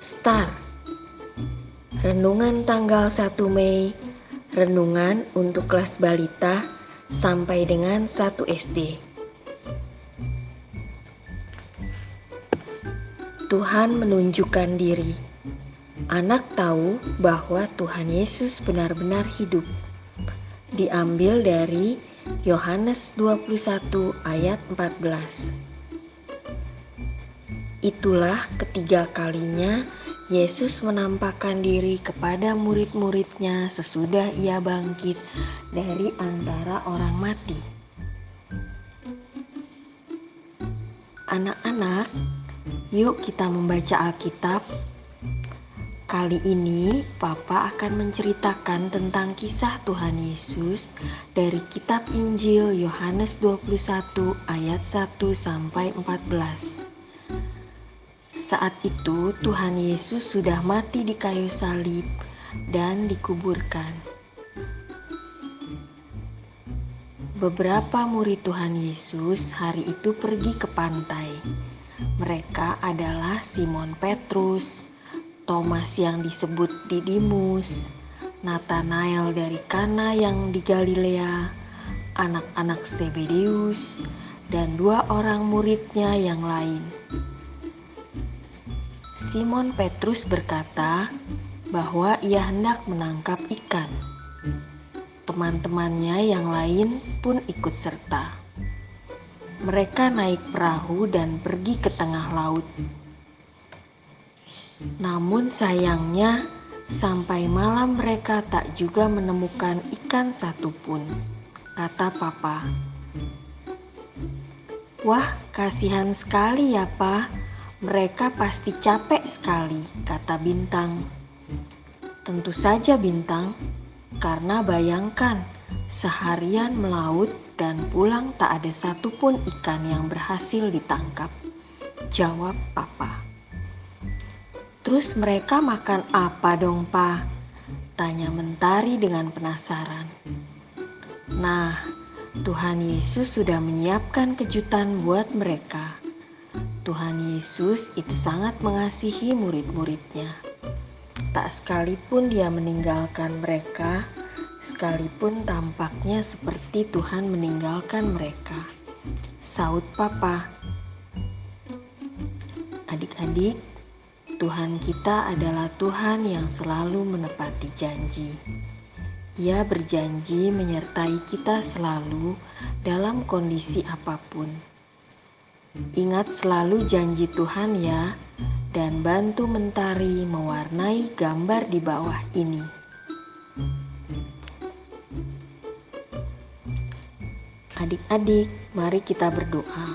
Star. Renungan tanggal 1 Mei. Renungan untuk kelas balita sampai dengan 1 SD Tuhan menunjukkan diri. Anak tahu bahwa Tuhan Yesus benar-benar hidup. Diambil dari Yohanes 21 ayat 14 Itulah ketiga kalinya Yesus menampakkan diri kepada murid-muridnya sesudah ia bangkit dari antara orang mati. Anak-anak, yuk kita membaca Alkitab. Kali ini Papa akan menceritakan tentang kisah Tuhan Yesus dari kitab Injil Yohanes 21 ayat 1 sampai 14. Saat itu Tuhan Yesus sudah mati di kayu salib dan dikuburkan. Beberapa murid Tuhan Yesus hari itu pergi ke pantai. Mereka adalah Simon Petrus, Thomas yang disebut Didimus, Nathanael dari Kana yang di Galilea, anak-anak Zebedeus, dan dua orang muridnya yang lain. Simon Petrus berkata bahwa ia hendak menangkap ikan. Teman-temannya yang lain pun ikut serta. Mereka naik perahu dan pergi ke tengah laut. Namun sayangnya, sampai malam mereka tak juga menemukan ikan satupun, kata Papa. Wah, kasihan sekali ya, Pak mereka pasti capek sekali, kata Bintang. Tentu saja Bintang, karena bayangkan seharian melaut dan pulang tak ada satupun ikan yang berhasil ditangkap. Jawab Papa. Terus mereka makan apa dong, Pa? Tanya Mentari dengan penasaran. Nah, Tuhan Yesus sudah menyiapkan kejutan buat mereka. Tuhan Yesus itu sangat mengasihi murid-muridnya. Tak sekalipun dia meninggalkan mereka, sekalipun tampaknya seperti Tuhan meninggalkan mereka. Saud Papa. Adik-adik, Tuhan kita adalah Tuhan yang selalu menepati janji. Ia berjanji menyertai kita selalu dalam kondisi apa pun. Ingat selalu janji Tuhan ya, dan bantu mentari mewarnai gambar di bawah ini. Adik-adik, mari kita berdoa.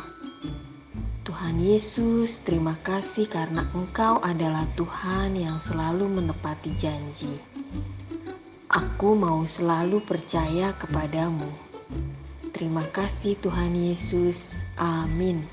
Tuhan Yesus, terima kasih karena Engkau adalah Tuhan yang selalu menepati janji. Aku mau selalu percaya kepadamu. Terima kasih, Tuhan Yesus. Amin.